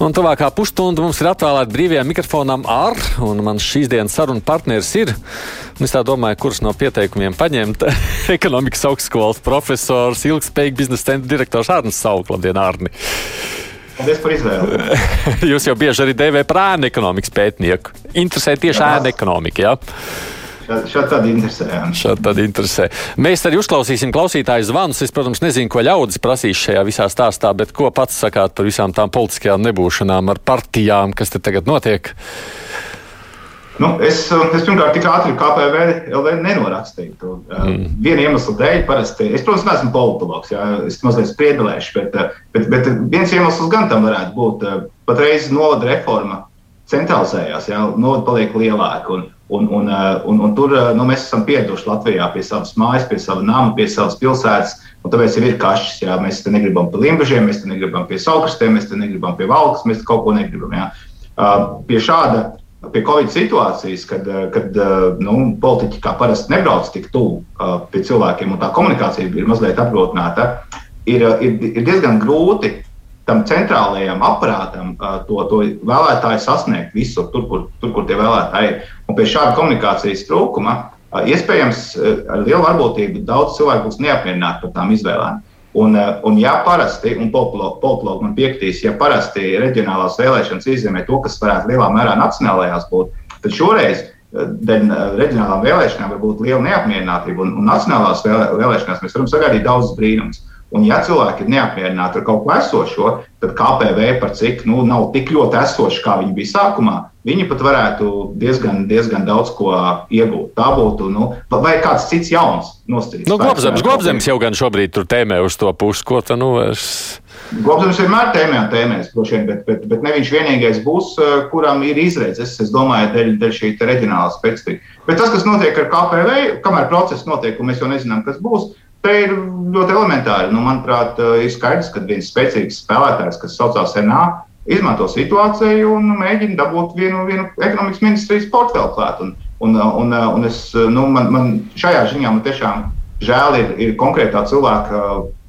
Un tuvākā pusstunda mums ir atvēlēta brīvajam mikrofonam ar, un mans šīs dienas sarunu partneris ir. Es tā domāju, kurš no pieteikumiem paņemt ekonomikas augstskolas profesors, ilgspējīga biznesa centra direktors Arnis Saukla. Labdien, Arni! Paldies par izvēli. Jūs jau bieži arī dēvējat par ēnu ekonomikas pētnieku. Interesē tieši ēnu ekonomika. Ja? Šādi tad interesē. Šādi tad interesē. Mēs arī uzklausīsim klausītāju zvanus. Es, protams, nezinu, ko ļaudis prasīs šajā visā stāstā, bet ko pats sakāt par visām tām politiskajām nebūšanām ar partijām, kas te tagad notiek? Nu, es, es pirmkārt tik ātri KPV LV nenorakstīju. Mm. Viena iemesla dēļ, parasti, es, protams, neesmu politologs, jā, es mazliet spriedelēšu, bet, bet, bet viens iemesls gan tam varētu būt. Patreiz novada reforma centralizējās, jā, novada paliek lielāka. Un, Un, un, uh, un, un tur uh, nu, mēs esam pieraduši Latvijā pie savas mājas, pie sava nama, pie savas pilsētas. Tāpēc ir kašķis. Jā. Mēs te negribam pie limbažiem, mēs te negribam pie saukrastiem, mēs te negribam pie valkas, mēs kaut ko negribam. Jā. Uh, pie šāda, pie Covid situācijas, kad, kad nu, politiķi kā parasti nebrauc tik tuvu pie cilvēkiem un tā komunikācija ir mazliet apgrūtināta, ir, ir, ir diezgan grūti tam centrālajam aparātam to, to vēlētāju sasniegt visur, tur, kur, tur, kur tie vēlētāji ir. Un pie šāda komunikācijas trūkuma iespējams ar lielu varbūtību daudz cilvēku būs neapmierināti par tām izvēlēm. Un, un ja parasti, un politologi man piekritīs, ja parasti reģionālās vēlēšanas izzīmē to, kas varētu lielā mērā nacionālajās būt, tad šoreiz dēļ reģionālām vēlēšanām var būt liela neapmierinātība. Un, un nacionālās vēlēšanās mēs varam sagaidīt daudz brīnumus. Un, ja cilvēki ir neapmierināti ar kaut ko esošo, tad KPV par cik nu, nav tik ļoti esoši, kā viņi bija sākumā, viņi pat varētu diezgan, diezgan daudz ko iegūt. Tā būtu, nu, vai kāds cits jauns nostrīds. Nu, Globzems, Globzems jau gan šobrīd tur tēmē uz to pusi, ko tu nu vairs. Globzems vienmēr tēmē un tēmēs, vien, bet, bet, bet ne viņš vienīgais būs, eh, kuram ir izredzes, es domāju, dēļ, dēļ šī reģionālā specifika. Bet tas, kas notiek ar KPV, kamēr process notiek, un mēs jau nezinām, kas būs, Te ir ļoti elementāri. Nu, manuprāt, eh, ir skaidrs, ka viens spēcīgs spēlētājs, kas saucās NA, izmanto situāciju un mēģina dabūt vienu, vienu ekonomikas ministrijas portfeli klāt. Un, un, un, un es, nu, man, man šajā ziņā man tiešām žēl ir, ir konkrētā cilvēka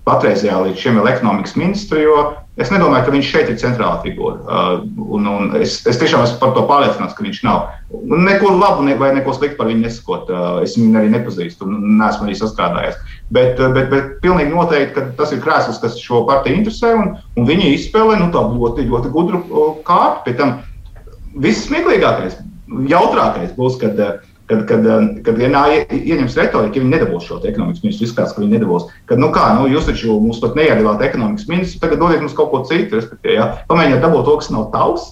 patreizajā līdz šim ir ekonomikas ministra, jo Es nedomāju, ka viņš šeit ir centrāla figūra. Uh, un, un es, es tiešām esmu par to pārliecināts, ka viņš nav. Neko labu ne, vai neko sliktu par viņu nesakot. Uh, es viņu arī nepazīstu neesmu arī sastrādājies. Bet, uh, bet, bet pilnīgi noteikti, ka tas ir krēsls, kas šo partiju interesē. Un, un viņi izspēlē nu, ļoti, ļoti gudru kārtu. Pēc tam viss smieklīgākais, jautrākais būs, kad uh, kad, kad, eh, kad vienā ieņems retorika, ja viņi nedabūs šo ekonomikas ministru, izskatās, ka viņi nedabūs. Kad, nu kā, nu, jūs taču mums pat neiedavāt ekonomikas ministru, tagad dodiet mums kaut ko citu, respektīvi, ja? pamēģiniet dabūt to, kas nav tavs,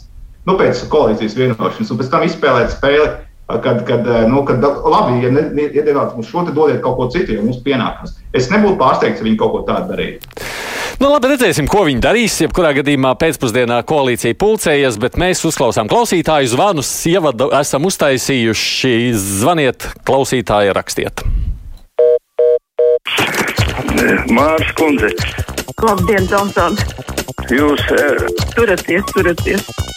nu, pēc koalīcijas vienošanas, un pēc tam izspēlēt spēli. Kad, kad, eh, nu, kad labi, ja iedavāt mums šo, tad dodiet kaut ko citu, jo mums pienākums. Es nebūtu pārsteigts, ja viņi kaut ko tādu darītu. Nu, labi, redzēsim, ko viņi darīs. Jebkurā gadījumā pēcpusdienā koalīcija pulcējas, bet mēs uzklausām klausītāju zvanus. Ievadu esam uztaisījuši. Zvaniet, klausītāji, rakstiet. Mārcis Kundze. Labdien, Tomson. Jūs uh... turaties, turaties.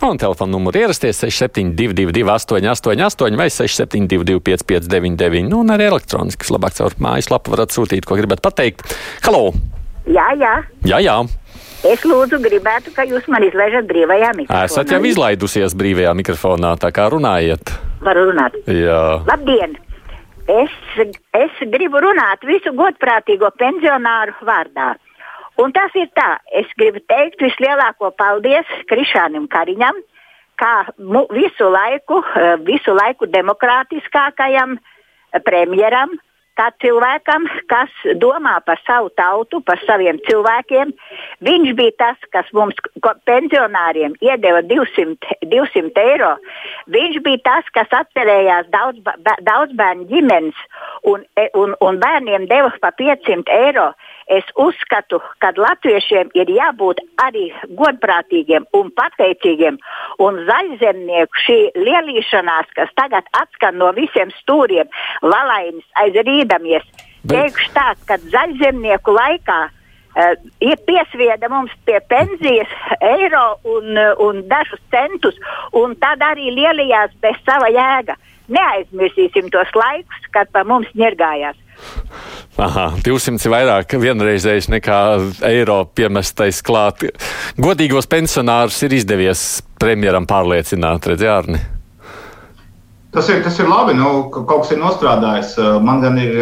Un telefona numuru ierasties 6722, 888, vai 672, 559, nu, un arī elektroniski. Labāk caur mājaslapu varat sūtīt, ko gribat pateikt. Halo! Jā, jā. Jā, jā. Es lūdzu, gribētu, ka jūs man izlaižat brīvajā mikrofonā. Esat jau izlaidusies brīvajā mikrofonā, tā kā runājiet. Varu runāt. Jā. Labdien! Es, es gribu runāt visu godprātīgo pensionāru vārdā. Un tas ir tā, es gribu teikt vislielāko paldies Krišānam Kariņam, kā visu laiku, eh, visu laiku demokrātiskākajam premjeram, kā cilvēkam, kas domā par savu tautu, par saviem cilvēkiem. Viņš bija tas, kas mums, pensionāriem, iedeva 200, 200 eiro. Viņš bija tas, kas atcerējās daudz, daudz bērnu ģimenes un, e, un, un bērniem deva pa 500 eiro. Es uzskatu, ka latviešiem ir jābūt arī godprātīgiem un pateicīgiem. Un zaļzemnieku šī lielīšanās, kas tagad atskan no visiem stūriem, valainis aiz rīdamies, teikšu tā, ka zaļzemnieku laikā Uh, ir piesvieda mums pie pensijas eiro un, un dažus centus, un tad arī lielījās bez sava jēga. Neaizmirsīsim tos laikus, kad pa mums ņirgājās. Aha, 200 ir vairāk vienreizējs nekā eiro piemestais klāt. Godīgos pensionārus ir izdevies premjeram pārliecināt, redzēt, Jārni. Tas ir, tas ir labi, nu, ka kaut kas ir nostrādājis. Man gan ir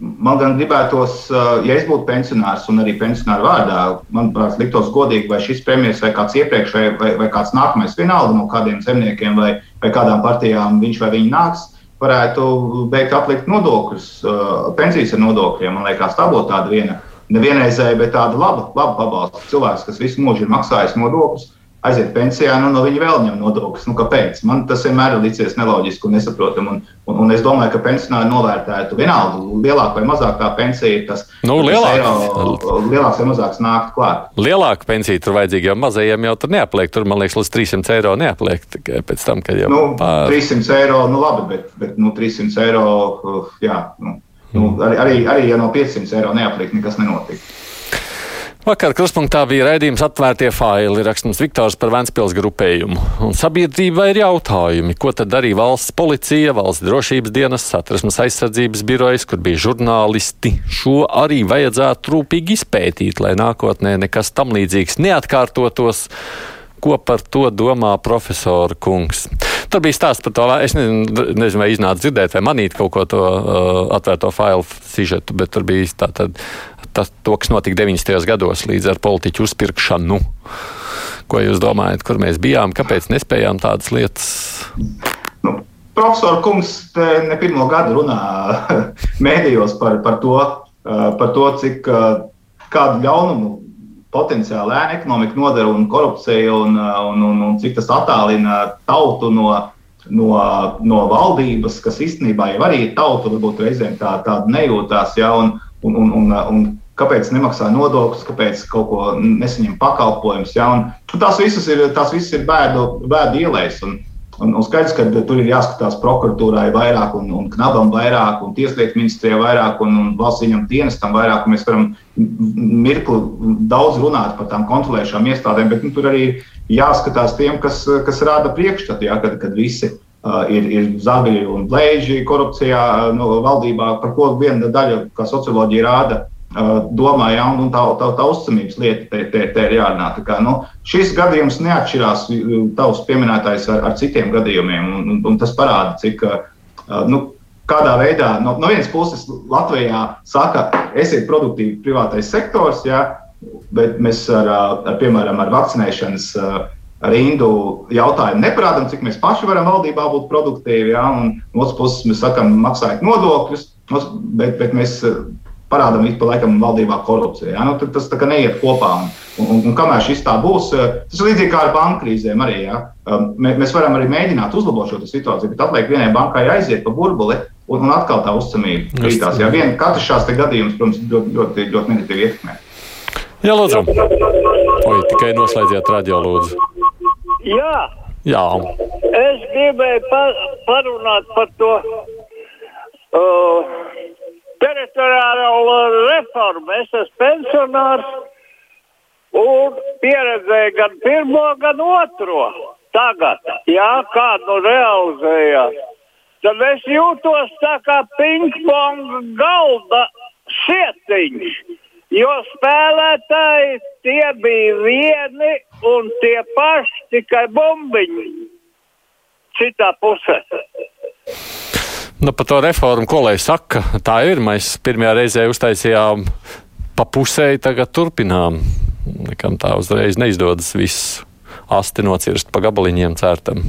Man gan gribētos, ja es būtu pensionārs un arī pensionāru vārdā, manuprāt, liktos godīgi, vai šis premjerministrs vai kāds iepriekš, vai, vai, vai kāds nākamais, vienalga no kādiem zemniekiem vai, vai kādām partijām viņš vai viņa nāks, varētu beigt aplikt nodokļus, pensijas ar nodokļiem. Man liekas, tā būtu tāda viena, nevienreizēja, bet tāda laba, laba pabalsta. Cilvēks, kas visu mūžu ir maksājis nodokļus, aiziet pensijā, nu, no viņa vēl ņem nodokļus. Nu, kāpēc? Man tas vienmēr ir licies neloģiski un nesaprotami. Un, un, un es domāju, ka pensionāri novērtētu vienalga, lielāka vai mazākā pensija, tas nu, lielāk. eiro, lielāks vai mazāks nākt klāt. Lielāka pensija tur vajadzīga, jo mazajiem jau tur neapliek. Tur, man liekas, līdz 300 eiro neapliek tikai pēc tam, kad jau nu, pār... 300 eiro, nu labi, bet, bet nu, 300 eiro, jā, nu, nu, arī, arī, arī ja no 500 eiro neapliek, nekas nenotiek. Vakar kruspunktā bija raidījums atvērtie faili, rakstams Viktors par Vēncpils grupējumu. Un sabiedrībai ir jautājumi, ko tad darīja valsts policija, valsts drošības dienas, satversmes aizsardzības birojas, kur bija žurnālisti. Šo arī vajadzētu rūpīgi izpētīt, lai nākotnē nekas tam līdzīgs neatkārtotos. Ko par to domā profesora kungs? Tur bija stāsts par to, es nezinu, nezinu vai iznāca dzirdēt vai manīt kaut ko to uh, atvērto failu sižetu, bet tur bija tā tad tas, to, kas notika 90. gados līdz ar politiķu uzpirkšanu. Ko jūs domājat, kur mēs bijām, kāpēc nespējām tādas lietas? Nu, Profesor Kungs ne pirmo gadu runā mēdījos par, par, to, par to, cik kādu ļaunumu potenciāli ēna ekonomika nodara un korupcija, un, un, un, un cik tas attālina tautu no, no, no valdības, kas īstenībā jau arī tauta varbūt reizēm tā, tāda nejūtās. Ja, un, un, un, un, un kāpēc nemaksā nodokļus, kāpēc kaut ko nesaņem pakalpojumus. Ja? Un, un tās visas ir, tās visas ir bēdu, bēdu ielēs. Un, un, un skaidrs, ka tur ir jāskatās prokuratūrai vairāk, un, un knabam vairāk, un tieslietu ministrijai vairāk, un, un valsts viņam dienestam vairāk. Mēs varam mirkli daudz runāt par tām kontrolējušām iestādēm, bet nu, tur arī jāskatās tiem, kas, kas rāda priekšstatu, ja? kad, kad visi. Uh, ir, ir zagļi un blēži korupcijā uh, no valdībā, par ko viena daļa, kā socioloģija rāda, domā, ja, un tā, tā, tā uzticamības lieta te, te, te ir jārunā. Kā, nu, šis gadījums neatšķirās tavs pieminētais ar, ar citiem gadījumiem, un, un, un tas parāda, cik. Nu, Kādā veidā no, no vienas puses Latvijā saka, esiet produktīvi privātais sektors, ja, bet mēs ar, ar piemēram, ar vakcinēšanas rindu jautājumu neparādām, cik mēs paši varam valdībā būt produktīvi. Ja, un no otras puses mēs sakām, maksājiet nodokļus, bet, bet mēs parādām ik pa laikam valdībā korupcija. Ja? Nu, tas tā kā neiet kopā. Un, un, un kamēr šis tā būs, eh, tas ir līdzīgi kā ar banku krīzēm arī. Ja? Um, mēs varam arī mēģināt uzlabot šo situāciju, bet atliek vienai bankai aiziet pa burbuli. Un, un atkal tā uzticamība krītās. Jā, vien, katrs šāds gadījums, protams, ļoti, ļoti, ļoti negatīvi ietekmē. Jā, lūdzu. Oi, tikai noslēdziet radio, lūdzu. Jā. Jā. Es gribēju par, parunāt par to. Uh, teritoriālo reformu. Es esmu pensionārs un pieredzēju gan pirmo, gan otro. Tagad, jā, kā nu realizējās, tad es jūtos tā kā pingpong galda sietiņš. Jo spēlētāji tie bija vieni un tie paši, tikai bumbiņi citā pusē. Nu, par to reformu, ko lai saka, tā ir. Mēs pirmajā reizē uztaisījām pa pusēji, tagad turpinām. Nekam tā uzreiz neizdodas viss asti nocirst pa gabaliņiem cērtam.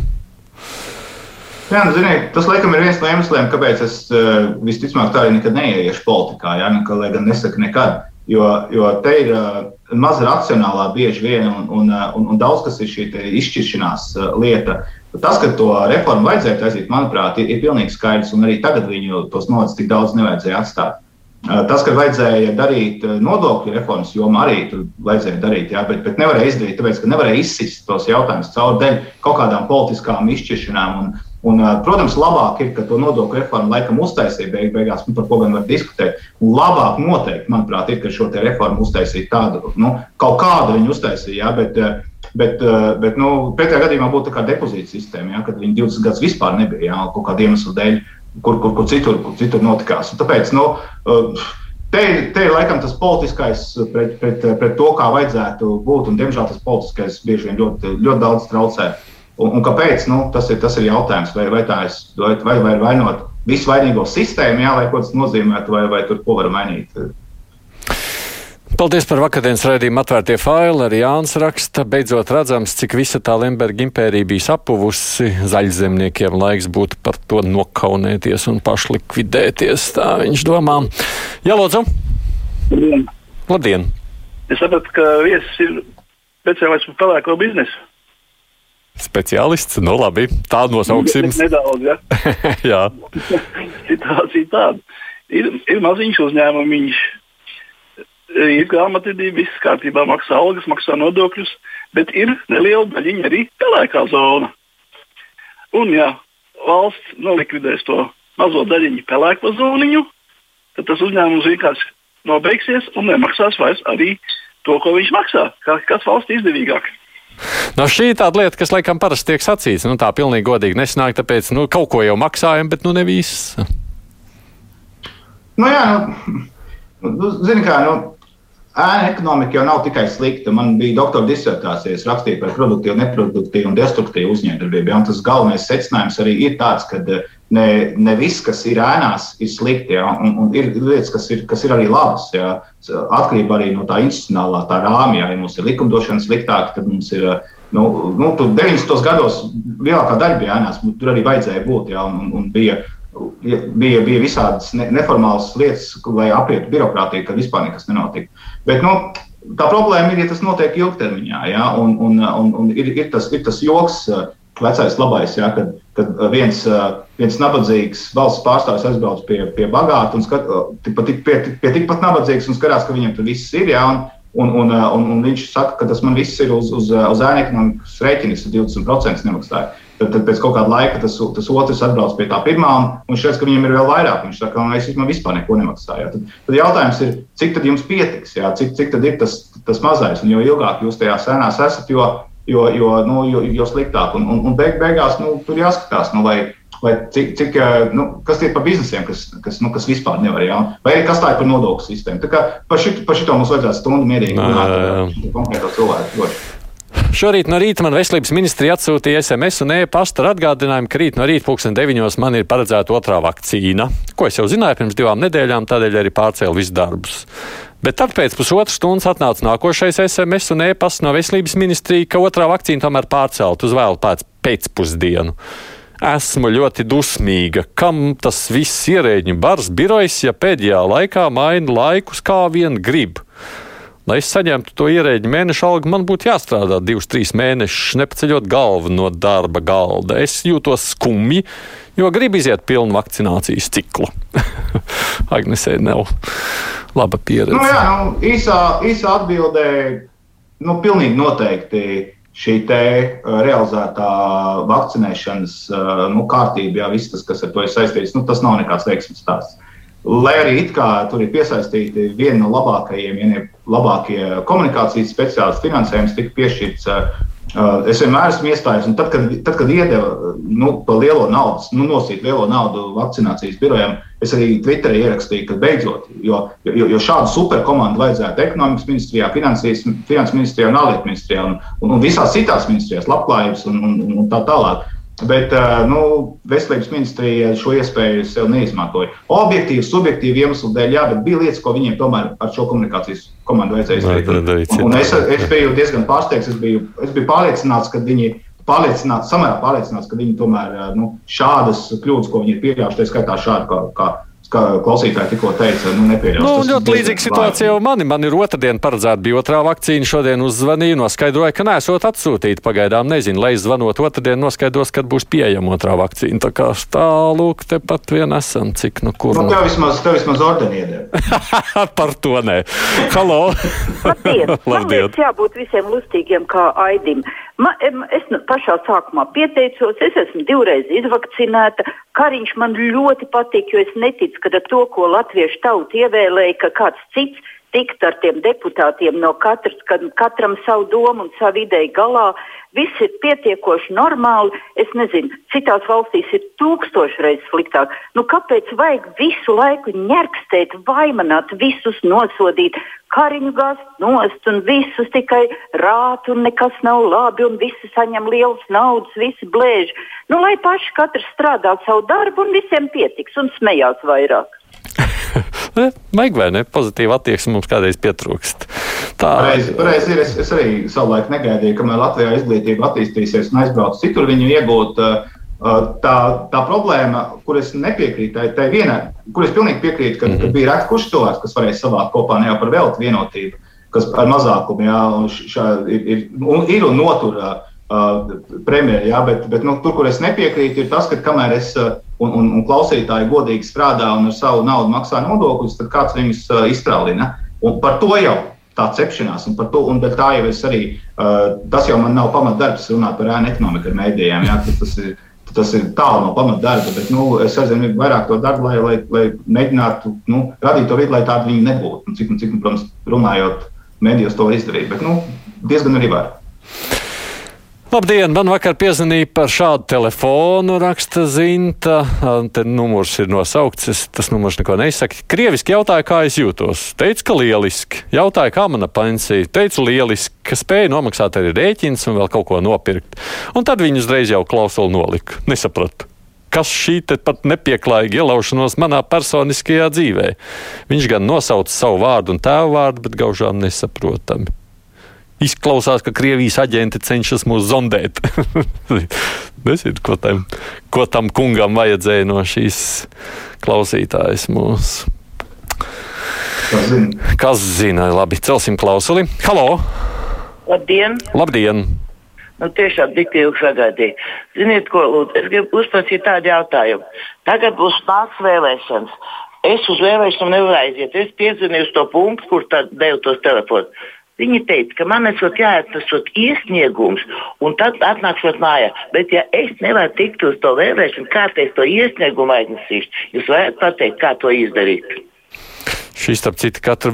Jā, nu, ziniet, tas laikam ir viens no iemesliem, kāpēc es uh, visticamāk tā arī nekad neieiešu politikā. Jā, nu, lai gan nesaku nekad. Jo, jo te ir uh, maza racionālā bieži vien, un, un, uh, un, un daudz kas ir šī izšķiršanās uh, lieta. Tas, ka to reformu vajadzētu aiziet, manuprāt, ir, ir pilnīgi skaidrs, un arī tagad viņu tos nodokļus tik daudz nevajadzēja atstāt. Tas, ka vajadzēja darīt nodokļu reformas jomā, arī tur vajadzēja darīt, jā, bet, bet nevarēja izdarīt, tāpēc, ka nevarēja izsist tos jautājumus caur dēļ kaut kādām politiskām izšķiršanām. Un, un, protams, labāk ir, ka to nodokļu reformu laikam uztaisīja beig, beigās, nu, par ko gan var diskutēt. Un labāk noteikti, manuprāt, ir, ka šo reformu uztaisīja tādu, nu, kaut kādu viņu uztaisīja, jā, bet, Bet, bet nu, pretējā gadījumā būtu tā kā depozīta sistēma, ja, kad viņi 20 gadus vispār nebija ja, kaut kāda iemesla dēļ. kur, kur, kur, citur, kur citur notikās. Un tāpēc, nu, Te, te ir laikam tas politiskais pret, pret, pret to, kā vajadzētu būt. Un, diemžēl tas politiskais bieži vien ļoti, ļoti daudz traucē. Un, un kāpēc? Nu, tas, ir, tas ir jautājums, vai, vai tā ir vai, vai, vai vainot visu vainīgo sistēmu, jā, lai ko tas nozīmētu, vai, vai tur ko var mainīt. Paldies par vakardienas raidījumu atvērtie faili. Arī Jānis raksta, beidzot redzams, cik visa tā Lemberga impērija bija sapuvusi. Zaļzemniekiem laiks būtu par to nokaunēties un pašlikvidēties. Tā viņš domā. Jā, lūdzu. Labdien. Labdien. Es sapratu, ka viesis ir speciālists par pelēko biznesu. Speciālists, nu labi, tā nosauksim. Nedaudz, ja? Jā. Situācija tāda. Ir, ir maziņš uzņēmumiņš ir grāmatvedība, viss kārtībā, maksā algas, maksā nodokļus, bet ir neliela daļiņa arī pelēkā zona. Un, ja valsts nolikvidēs to mazo daļiņu pelēko zoniņu, tad tas uzņēmums vienkārši nobeigsies un nemaksās vairs arī to, ko viņš maksā. Kas valsts izdevīgāk? No šī ir tāda lieta, kas laikam parasti tiek sacīts. Nu, tā pilnīgi godīgi nesanāk, tāpēc nu, kaut ko jau maksājam, bet nu ne viss. Nu, jā, nu, nu, zini kā, nu, Ēna ekonomika jau nav tikai slikta. Man bija doktora disertācija, es rakstīju par produktīvu, neproduktīvu un destruktīvu uzņēmējdarbību. Un tas galvenais secinājums arī ir tāds, ka eh, ne, ne viss, kas ir ēnās, ir slikti. Ja? Un, un ir lietas, kas ir, kas ir arī labas. Ja? Atkarībā arī no tā institucionālā tā rāmja. Ja mums ir likumdošana sliktāka, tad mums ir. Nu, nu, 90. gados lielākā daļa bija ēnās, tur arī vajadzēja būt. Ja? Un, un bija bija, bija visādas ne, neformālas lietas, lai aprietu birokrātiju, kad vispār nekas nenotika. Bet, nu, tā problēma ir, ja tas notiek ilgtermiņā, ja, un, un, un, un ir, ir, tas, ir tas joks, vecais labais, ja, kad, kad viens, viens nabadzīgs valsts pārstāvis aizbrauc pie, pie bagāta un skat, pie, pie, pie tikpat nabadzīgs un skatās, ka viņam tur viss ir. Ja, un, Un, un, un, un viņš saka, ka tas man viss ir uz, uz, uz ēna ekonomikas rēķina, 20% nemaksāja. Tad, tad pēc kaut kāda laika tas, tas otrs atbrauc pie tā pirmā, un, un šķiet, ka viņam ir vēl vairāk. Viņš saka, ka es vispār neko nemaksāju. Tad, tad jautājums ir, cik tad jums pietiks, jā? cik, cik tad ir tas, tas mazais, un jo ilgāk jūs tajā sēnās esat, jo, jo, jo, nu, jo, jo sliktāk. Un, un, un beig, beigās nu, tur jāskatās, nu, vai, vai cik, cik, nu, kas ir par biznesiem, kas, kas, nu, kas vispār nevar, jā? vai arī kas tā ir par nodokļu sistēmu. Tā kā par šito, par šito mums vajadzētu stundu mierīgi runāt ar konkrēto cilvēku. Šorīt no rīta man veselības ministrija atsūtīja SMS un e-pasta ar atgādinājumu, ka rīt no rīta pulksten deviņos man ir paredzēta otrā vakcīna, ko es jau zināju pirms divām nedēļām, tādēļ arī pārcēlu visus darbus. Bet tad pēc pusotras stundas atnāca nākošais SMS un e-pasts no veselības ministrija, ka otrā vakcīna tomēr pārcelt uz vēlu pēc pēcpusdienu. Esmu ļoti dusmīga, kam tas viss ierēģiņu bars birojas, ja pēdējā laikā maina laikus kā vien grib. Lai es saņemtu to ierēģi mēneša algu, man būtu jāstrādā divus, trīs mēnešus, nepaceļot galvu no darba galda. Es jūtos skumji, jo gribu iziet pilnu vakcinācijas ciklu. Agnesē nav laba pieredze. Nu, jā, nu, īsā, īsā atbildē, nu, pilnīgi noteikti šī te realizētā vakcinēšanas nu, kārtība, jā, viss tas, kas ar to ir saistīts, nu, tas nav nekāds veiksmīgs stāsts. Lai arī tur ir piesaistīti vieni no labākajiem, ja ne labākie komunikācijas speciālisti, finansējums tika piešķirts. Uh, es vienmēr esmu iestājies, un tad, kad, tad, kad iedeva nu, to lielo naudu, nu, nosīt lielo naudu vakcinācijas birojam, es arī Twitterī ierakstīju, ka beidzot, jo, jo, jo šādu superkomandu vajadzētu ekonomikas ministrijā, finanses ministrijā un ārlietu ministrijā un, un, un visās citās ministrijās, labklājības un, un, un tā tālāk. Bet nu, veselības ministrija šo iespēju sev neizmantoja. Objektīvi, subjektīvi iemeslu dēļ, jā, bet bija lietas, ko viņiem tomēr ar šo komunikācijas komandu vajadzēja izdarīt. Un es, es biju diezgan pārsteigts. Es biju, es biju pārliecināts, ka viņi pārliecināts, samērā pārliecināts, ka viņi tomēr nu, šādas kļūdas, ko viņi ir pieļāvuši, tā skaitā šādu kā, kā kā klausītāji tikko teica, nu, nepieļaus. Nu, ļoti līdzīga situācija jau mani. Man ir otrdiena paredzēta, bija otrā vakcīna. Šodien uzzvanīju, noskaidroju, ka nesot atsūtīta. Pagaidām nezinu, lai zvanot otrdien, noskaidros, kad būs pieejama otrā vakcīna. Tā kā tālūk, tepat vien esam, cik nu kur. Nu, tev vismaz, tev vismaz ordeni iedēļ. Par to nē. Halo! Labdien! Man liekas jābūt visiem lustīgiem kā Aidim. Ma, es nu, pašā sākumā pieteicos, es esmu divreiz izvakcinēta. Kariņš man ļoti patīk, jo es neticu, ka to, ko latviešu tauta ievēlēja, ka kāds cits tikt ar tiem deputātiem no katras, katram savu domu un savu ideju galā. Viss ir pietiekoši normāli. Es nezinu, citās valstīs ir tūkstošreiz sliktāk. Nu, kāpēc vajag visu laiku ņerkstēt, vaimanāt, visus nosodīt, kariņu gāzt nost un visus tikai rāt un nekas nav labi un visi saņem lielas naudas, visi blēž. Nu, lai paši katrs strādā savu darbu un visiem pietiks un smējās vairāk. Vajag vai ne? Pozitīva attieksme mums kādreiz pietrūkst. Tā pareizi, pareizi ir. Es, es arī savulaik negaidīju, kamēr Latvijā izglītība attīstīsies un aizbraucu citur viņu iegūt. Uh, uh, tā, tā problēma, kur es nepiekrītu, tai, tai viena, kur es pilnīgi piekrītu, ka, mm -hmm. ka bija rēts kurš cilvēks, kas varēja savākt kopā ne jau par veltu vienotību, kas ar mazākumu jā, šā, ir, ir, un, ir un notur uh, premjeru. Jā, bet, bet nu, tur, kur es nepiekrītu, ir tas, ka kamēr es uh, un, un, un klausītāji godīgi strādā un ar savu naudu maksā nodokļus, tad kāds viņus uh, izstrālina. Un par to jau tā cepšanās, un, to, un tā jau es arī, uh, tas jau man nav pamatdarbs runāt par ēnu ekonomiku ar mēdījiem. Jā, tas, ir, tas ir tālu no pamatdarba, bet nu, es aizvien vairāk to daru, lai, lai, lai mēģinātu nu, radīt to vidi, lai tāda viņa nebūtu. Un cik, un cik, un, protams, runājot, mēdījos to izdarīt, bet nu, diezgan arī var. Labdien! Man vakar piezvanīja par šādu telefonu, raksta Zinta. Te numurs ir nosaukts, es, tas numurs neko neizsaka. Krieviski jautāja, kā es jūtos. Teicu, ka lieliski. Jautāja, kā mana pensija. Teicu, lieliski, ka spēju nomaksāt arī rēķins un vēl kaut ko nopirkt. Un tad viņi uzreiz jau klausuli nolika. Nesapratu. Kas šī pat nepieklājīga ielaušanos manā personiskajā dzīvē? Viņš gan nosauca savu vārdu un tēvu vārdu, bet gaužām nesaprotami. Izklausās, ka Krievijas aģenti cenšas mūs zondēt. Nezinu, ko, tam, ko tam kungam vajadzēja no šīs klausītājas mūsu. Kas zina? Kas zina? Labi, celsim klausuli. Halo! Labdien! Labdien! Nu, tiešām tik ilgi sagaidīju. Ziniet, ko lūdzu? Es gribu uzprasīt tādu jautājumu. Tagad būs nāks vēlēšanas. Es uz vēlēšanām nevaru aiziet. Es piezvanīju uz to punktu, kur tad devu tos telefonus. Viņi teica, ka man esot jāatnesot iesniegums, un tad atnākšot mājā. Bet, ja es nevaru tikt uz to vēlēšanu, kā es to iesniegumu aiznesīšu, jūs varat pateikt, kā to izdarīt. Šis, starp citu, katru,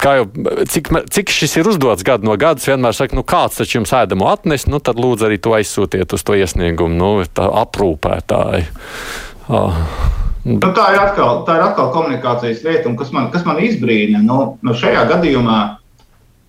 kā jau, cik, cik šis ir uzdots gadu no gada, vienmēr saka, nu kāds taču jums ēdamo atnes, nu tad lūdzu arī to aizsūtiet uz to iesniegumu, nu, tā aprūpētāji. Oh. Nu, tā, ir atkal, tā ir atkal komunikācijas lieta, un kas man, kas man izbrīna, nu, nu šajā gadījumā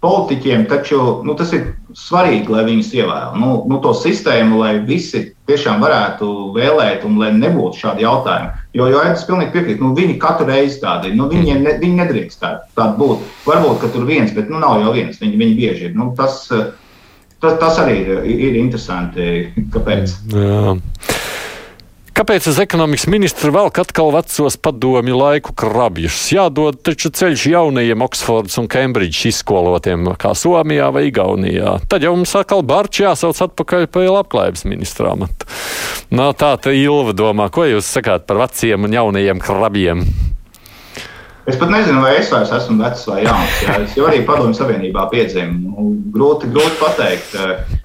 politiķiem taču nu, tas ir svarīgi, lai viņus ievēl. Nu, nu, to sistēmu, lai visi tiešām varētu vēlēt un lai nebūtu šādi jautājumi. Jo, jo es pilnīgi piekrītu, nu, viņi katru reizi tādi, nu, viņiem ne, viņi nedrīkst tādi, tādi būt. Varbūt, ka tur viens, bet nu, nav jau viens, viņi, viņi bieži ir. Nu, tas, tas, tas arī ir, ir interesanti. Kāpēc? Jā. Kāpēc uz ekonomikas ministru velk atkal vecos padomju laiku krabjus? Jādod taču ceļš jaunajiem Oksfordas un Kembridžas izskolotiem, kā Somijā vai Igaunijā. Tad jau mums atkal Barčs jāsauc atpakaļ pie labklājības ministrā. No tā tā Ilva domā, ko jūs sakāt par veciem un jaunajiem krabjiem? Es pat nezinu, vai es vairs esmu vecs vai jauns. Jā. Es jau arī padomju savienībā piedzimu. Nu, grūti, grūti pateikt.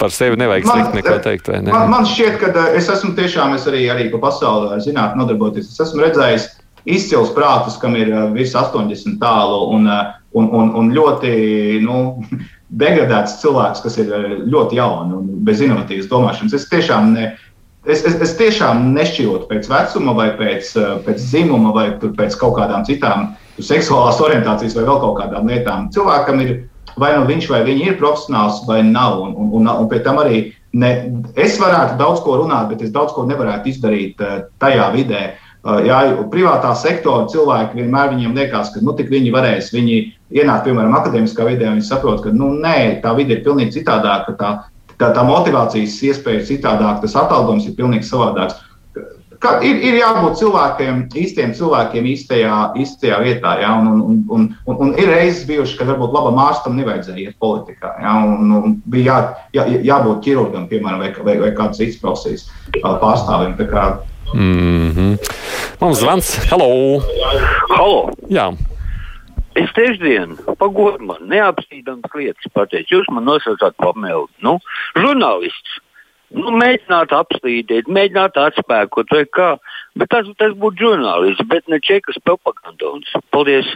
Par sevi nevajag man, neko teikt. Ne? Man, man šķiet, ka eh, es esmu tiešām, es arī, arī pa pasauli ar zinātnē nodarboties. Es esmu redzējis izcils prātus, kam ir eh, virs 80 tālu un, eh, un, un, un ļoti nu, degradēts cilvēks, kas ir ļoti jauns un bez inovatīvas domāšanas. Es tiešām ne, Es, es, es tiešām nešķirotu pēc vecuma, vai pēc, pēc dzimuma, vai pēc kaut kādām citām seksuālās orientācijas vai vēl kaut kādām lietām. Cilvēkam ir vai nu viņš vai viņa ir profesionāls vai nav. Un, un, un, un pēc tam arī ne, es varētu daudz ko runāt, bet es daudz ko nevarētu izdarīt uh, tajā vidē. Uh, jā, privātā sektora cilvēki vienmēr viņiem liekas, ka nu, viņi varēs, viņi ienāk, piemēram, akadēmiskā vidē, un viņi saprot, ka nu, nē, tā vide ir pilnīgi citādāka, tā, tā, tā motivācijas iespēja ir citādāka, tas atalgojums ir pilnīgi savādāks ka ir, ir jābūt cilvēkiem, īstiem cilvēkiem īstajā, īstajā vietā. Ja? Un, un, un, un, un ir reizes bijušas, kad varbūt labam ārstam nevajadzēja iet politikā. Ja? Un, un bija jā, jā, jābūt ķirurgam, piemēram, vai, vai, vai kādas citas profesijas pārstāvim. Mm -hmm. Mums zvans, hello! Halo! Jā. Es trešdien, pagodu man, neapstrīdams lietas pateicu. Jūs man nosaucāt pamēlu. Nu, žurnālists nu, mēģināt apstrīdēt, mēģināt atspēkot vai kā. Bet tas, tas būtu žurnālists, bet ne čekas propagandons. Paldies!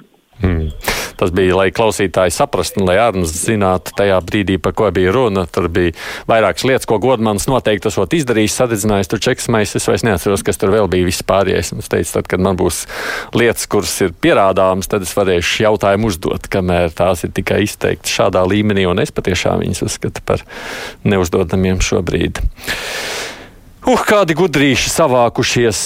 Hmm. Tas bija, lai klausītāji saprastu, lai Arnēs zinātu tajā brīdī, par ko bija runa. Tur bija vairākas lietas, ko Godmans noteikti esot izdarījis, sadedzinājis tur čeksmais. Es vairs neatceros, kas tur vēl bija viss pārējais. Es teicu, tad, kad man būs lietas, kuras ir pierādāmas, tad es varēšu jautājumu uzdot, kamēr tās ir tikai izteikti šādā līmenī, un es patiešām viņas uzskatu par neuzdodamiem šobrīd. Uh, kādi gudrīši savākušies.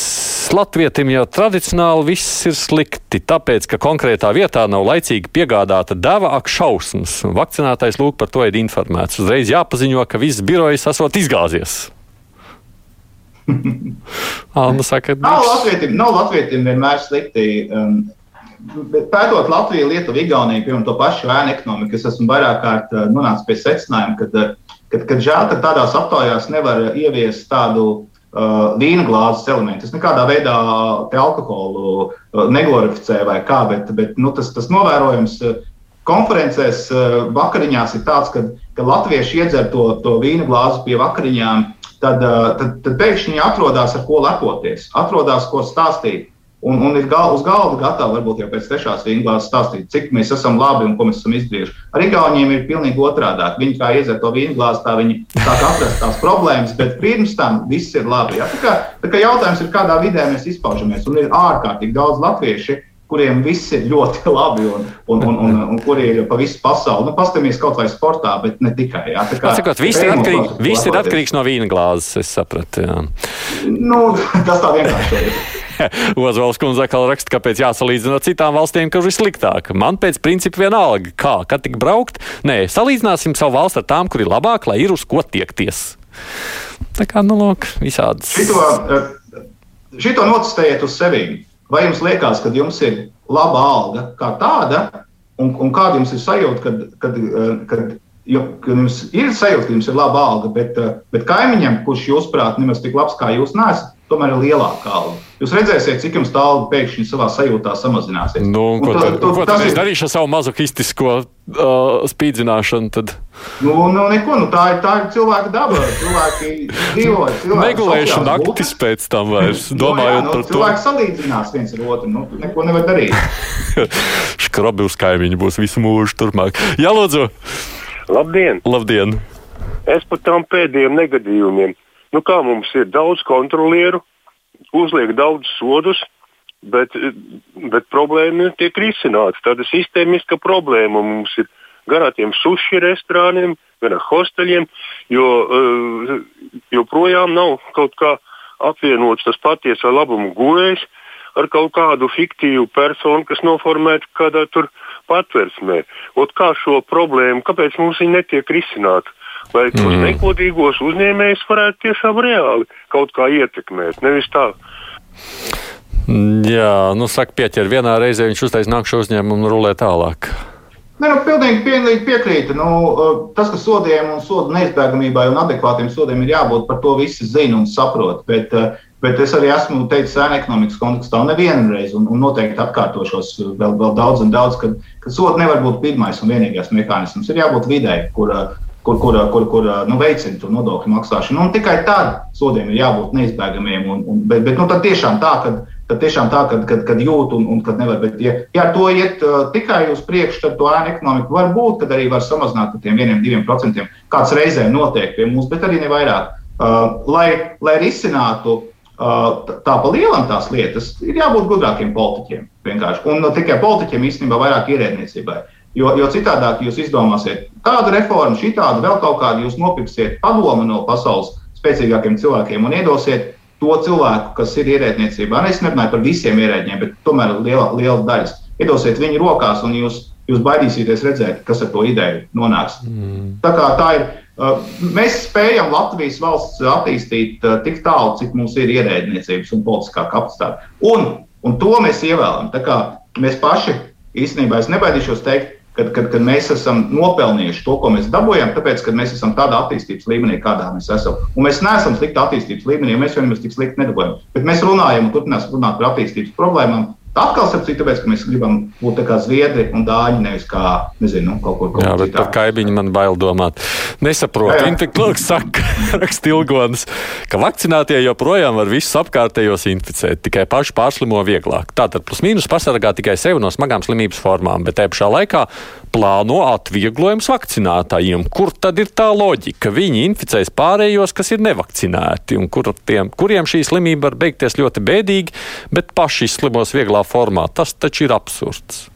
Latvietim jau tradicionāli viss ir slikti, tāpēc, ka konkrētā vietā nav laicīgi piegādāta deva ak šausmas. Vakcinētais lūk par to ir informēts. Uzreiz jāpaziņo, ka viss birojs esot izgāzies. Alma saka, nav latvietim, nav latvietim vienmēr slikti. Um, pētot Latviju, Lietuvu, Igauniju, piemēram, to pašu ēnu ekonomiku, es esmu vairāk kārt uh, nonācis pie secinājuma, ka uh, kad, kad žēl, ka tādās aptaujās nevar ieviest tādu uh, vīna glāzes elementu. Tas nekādā veidā alkoholu uh, neglorificē vai kā, bet, bet nu, tas, tas novērojams. Uh, konferencēs uh, vakariņās ir tāds, ka, ka latvieši iedzer to, to vīna glāzi pie vakariņām, tad, uh, tad, tad pēkšņi viņi atrodas ar ko lepoties, atrodas ko stāstīt. Un, un ir gal, uz galda gatavi, varbūt jau pēc trešās vīnglāzes stāstīt, cik mēs esam labi un ko mēs esam izdarījuši. Ar Igauniem ir pilnīgi otrādi. Viņi kā iedzer to vīnglāzi, tā viņi sāk atrast tās problēmas, bet pirms tam viss ir labi. Ja? Tā, kā, tā kā jautājums ir, kādā vidē mēs izpaužamies. Un ir ārkārtīgi daudz latviešu, kuriem viss ir ļoti labi un, un, un, un, un kuri ir pa visu pasauli. Nu, Pastāmies kaut vai sportā, bet ne tikai. Jā. Tā kā, Sakot, viss, ir atkarīgi, viss ir atkarīgs no vīna glāzes, es sapratu. Jā. Nu, tas tā vienkārši ir. Ozvalds kundze atkal raksta, kāpēc jāsalīdzina ar citām valstīm, kas ir sliktāk. Man pēc principa vienalga, kā, kad tik braukt. Nē, salīdzināsim savu valsti ar tām, kur ir labāk, lai ir uz ko tiekties. Tā kā, nu, lūk, visādas. Šito, eh, šito notestējiet uz sevi. Vai jums liekas, ka jums ir laba alga kā tāda, un, un kāda jums ir sajūta, kad, kad, eh, kad Jo, jums ir sajūta, ka jums ir laba alga, bet, eh, bet kaimiņam, kurš jūsuprāt nemaz tik labs kā jūs nesat, tomēr ir lielāka alga. Jūs redzēsiet, cik jums tā alga pēkšņi savā sajūtā samazināsies. Nu, ko Un tad, to- ko tas ir- darīšu ar savu mazohistisko uh, spīdzināšanu? Tad Nu, nu, neko, nu, tā, ir, tā ir cilvēka daba. Cilvēki dzīvo. sociāls naktis pēc tam vairs, Nu, domājot jā, nu, par to. Cilvēki salīdzinās viens ar otru. Nu, neko nevar darīt. Škrobi uz kaimiņu būs visu mūžu turpmāk. Jā, lūdzu! Labdien! Labdien! Es par tām pēdējiem negadījumiem. Nu, kā mums ir daudz kontrolieru, uzliek daudz sodus, bet, bet problēma tiek risināta. Tāda sistēmiska problēma mums ir gan ar tiem sushi restorāniem, gan ar hosteļiem, jo uh, joprojām nav kaut kā apvienots tas patiesā labuma guvējs ar kaut kādu fiktīvu personu, kas noformēta kādā tur patversmē. Ot kā šo problēmu, kāpēc mums viņa netiek risināta? Lai tos mm. nekodīgos uzņēmējus varētu tiešām reāli kaut kā ietekmēt, nevis tā. Jā, nu saka, pieķer vienā reizē, viņš uztais nākšu uzņēmumu un rulē tālāk. Ne, nu, pilnīgi, pilnīgi piekrītu. Nu, uh, tas, ka sodiem un sodu neizbēgamībai un adekvātiem sodiem ir jābūt, par to visi zina un saprot. Bet, uh, bet es arī esmu teicis ēna ekonomikas kontekstā nevienu reizi, un, un noteikti atkārtošos vēl, vēl daudz un daudz, ka, ka sodi nevar būt pirmais un vienīgais mehānisms. Ir jābūt videi, kur, kur, kur, kur, kur nu, veicina to nodokļu maksāšanu. Un tikai tad sodiem ir jābūt neizbēgamiem. Un, un, bet bet nu, tad tiešām tā, ka tad tiešām tā, kad, kad, kad jūt un, un kad nevar. Bet, ja, ja ar to iet uh, tikai uz priekšu, tad to ēnu ekonomiku var būt, kad arī var samazināt par tiem vieniem, diviem procentiem, kāds reizēm notiek pie mums, bet arī ne vairāk. Uh, lai, lai risinātu uh, tā pa lielam tās lietas, ir jābūt gudrākiem politiķiem. Vienkārši. Un ne tikai politiķiem, īstenībā vairāk ierēdniecībai. Jo, jo citādi jūs izdomāsiet tādu reformu, šī tādu, vēl kaut kādu, jūs nopirksiet padomu no pasaules spēcīgākiem cilvēkiem un iedosiet to cilvēku, kas ir ierēdniecībā. Es nerunāju par visiem ierēdņiem, bet tomēr liela, liela daļa. Iedosiet viņu rokās, un jūs, jūs baidīsieties redzēt, kas ar to ideju nonāks. Mm. Tā kā tā ir. Uh, mēs spējam Latvijas valsts attīstīt uh, tik tālu, cik mums ir ierēdniecības un politiskā kapacitāte. Un, un to mēs ievēlam. Mēs paši īstenībā, es nebaidīšos teikt, kad, kad, kad mēs esam nopelnījuši to, ko mēs dabūjām, tāpēc, ka mēs esam tādā attīstības līmenī, kādā mēs esam. Un mēs neesam slikti attīstības līmenī, jo mēs jau nemaz tik slikti nedabūjām. Bet mēs runājam un turpināsim runāt par attīstības problēmām. Atkal, starp citu, tāpēc, ka mēs gribam būt kā zviedri un dāņi, nevis kā, nezinu, nu, kaut kur kaut Jā, bet par kaimiņu man bail domāt. Nesaprotu. Infekts saka, raksta Ilgons, ka vakcinātie joprojām var visus apkārtējos inficēt, tikai paši pārslimo vieglāk. Tātad plus mīnus pasargā tikai sevi no smagām slimības formām, bet tajā pašā laikā plāno atvieglojums vakcinātājiem. Kur tad ir tā loģika? Viņi inficēs pārējos, kas ir nevakcinēti, un kur tiem, kuriem šī slimība var beigties ļoti bēdīgi, bet paši izslimos vieglā formā. Tas taču ir absurds.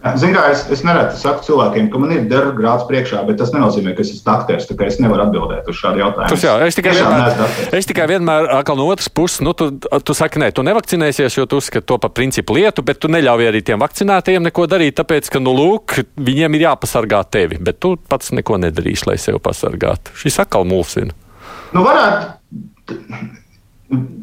Ziniet, kā es, es nereti saku cilvēkiem, ka man ir derba grāds priekšā, bet tas nenozīmē, ka es esmu aktieris. Es nevaru atbildēt uz šādu jautājumu. Tas jā, es tikai Tiešām vienmēr, es tikai vienmēr atkal no otras puses, nu, tu, tu saki, nē, tu nevakcinēsies, jo tu uzskati to par principu lietu, bet tu neļauj arī tiem vakcinētajiem neko darīt, tāpēc, ka, nu, lūk, viņiem ir jāpasargā tevi, bet tu pats neko nedarīsi, lai sevi pasargātu. Šis atkal mulsina. Nu, varētu,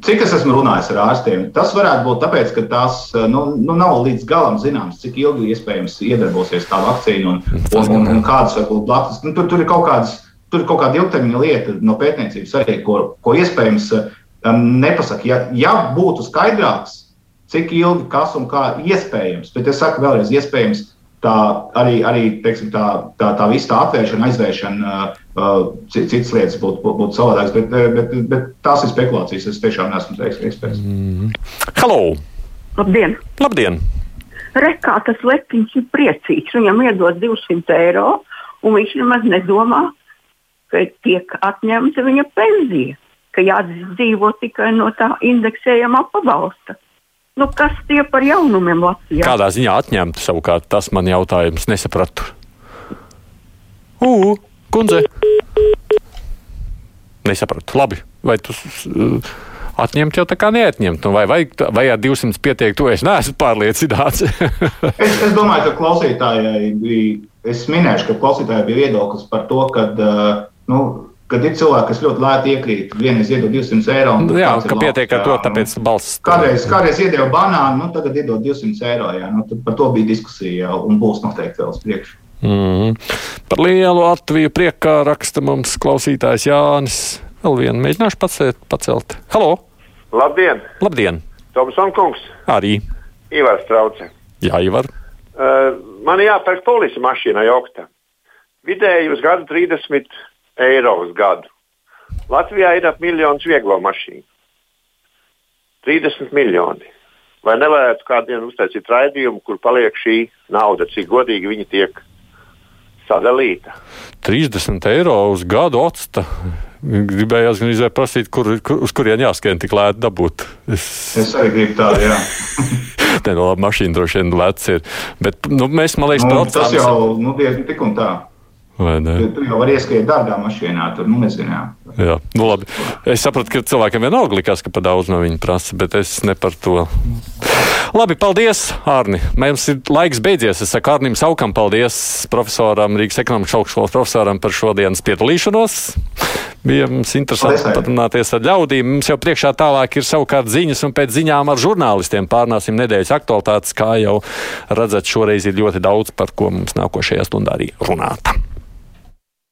cik es esmu runājis ar ārstiem, tas varētu būt tāpēc, ka tās nu, nu, nav līdz galam zināms, cik ilgi iespējams iedarbosies tā vakcīna un, un, un, un kādas var būt blakus. Nu, tur, tur ir kaut kādas. Tur ir kaut kāda ilgtermiņa lieta no pētniecības arī, ko, ko iespējams um, nepasaka. Ja, ja būtu skaidrāks, cik ilgi, kas un kā iespējams, bet es saku vēlreiz, iespējams, tā arī, arī teiksim, tā, tā, tā visa tā atvēršana, aizvēršana, uh, citas lietas būtu būt, būt savādākas. Bet, bet, bet tās ir spekulācijas. Es tiešām neesmu eksperts. Mm. Hello! Labdien! Labdien! Rekā tas lepiņš ir priecīgs. Viņam iedod 200 eiro, un viņš nemaz nedomā, ka tiek atņemta viņa pensija, ka jādzīvo tikai no tā indeksējama pabalsta. Nu, kas tie par jaunumiem Latvijā? Kādā ziņā atņemt savukārt, tas man jautājums nesapratu. Ugh, kundze! Nesapratu. Labi, vai tu uh, atņemt jau tā kā neatņemt? Nu, vai, vai, vai ar 200 pietiek, to es neesmu pārliecināts. es, es domāju, ka klausītājai bija, es minēšu, ka klausītājai bija viedoklis par to, ka, uh, nu, kad ir cilvēki, kas ļoti lēti iekrīt, vienreiz iedod 200 eiro. Jā, ka pietiek ar to, tāpēc balss. Kādreiz, kādreiz iedeva banānu, nu, tagad iedod 200 eiro. Jā, nu, par to bija diskusija, jā, un būs noteikti vēl uz priekšu. Mm. Par lielu Latviju priekā raksta mums klausītājs Jānis. Vēl vienu mēģināšu pacelt. pacelt. Halo! Labdien! Labdien! Tomson kungs! Arī! Ivars Trauce! Jā, Ivar! Uh, man jāpērk polisa mašīna jaukta. Vidēji uz gadu 30 eiro uz gadu. Latvijā ir ap miljons vieglo mašīnu. 30 miljoni. Vai nevarētu kādiem uztaisīt raidījumu, kur paliek šī nauda, cik godīgi viņi tiek sadalīta? 30 eiro uz gadu atsta. Gribējās gan izvēlēt, prasīt, kur, kur, uz kurien jāskrien tik lēti dabūt. Es, es arī gribu tādu, jā. Nē, no labi, mašīna droši vien lēts ir. Bet nu, mēs, man liekas, nu, braucām. Tas jau, nu, diezgan tik un tā. Tur jau var ieskriet dārgā mašīnā, tur nu nezinu. Jā, nu labi. Es sapratu, ka cilvēkiem vienalga likās, ka par daudz no viņa prasa, bet es ne par to. Labi, paldies, Arni. Mums ir laiks beidzies. Es saku Arnim Saukam paldies profesoram, Rīgas ekonomikas augstskolas profesoram par šodienas piedalīšanos. Bija mums interesanti Paldies, parunāties ar ļaudīm. Mums jau priekšā tālāk ir savukārt ziņas, un pēc ziņām ar žurnālistiem pārnāsim nedēļas aktualitātes, kā jau redzat, šoreiz ir ļoti daudz, par ko mums nākošajā stundā arī runāt.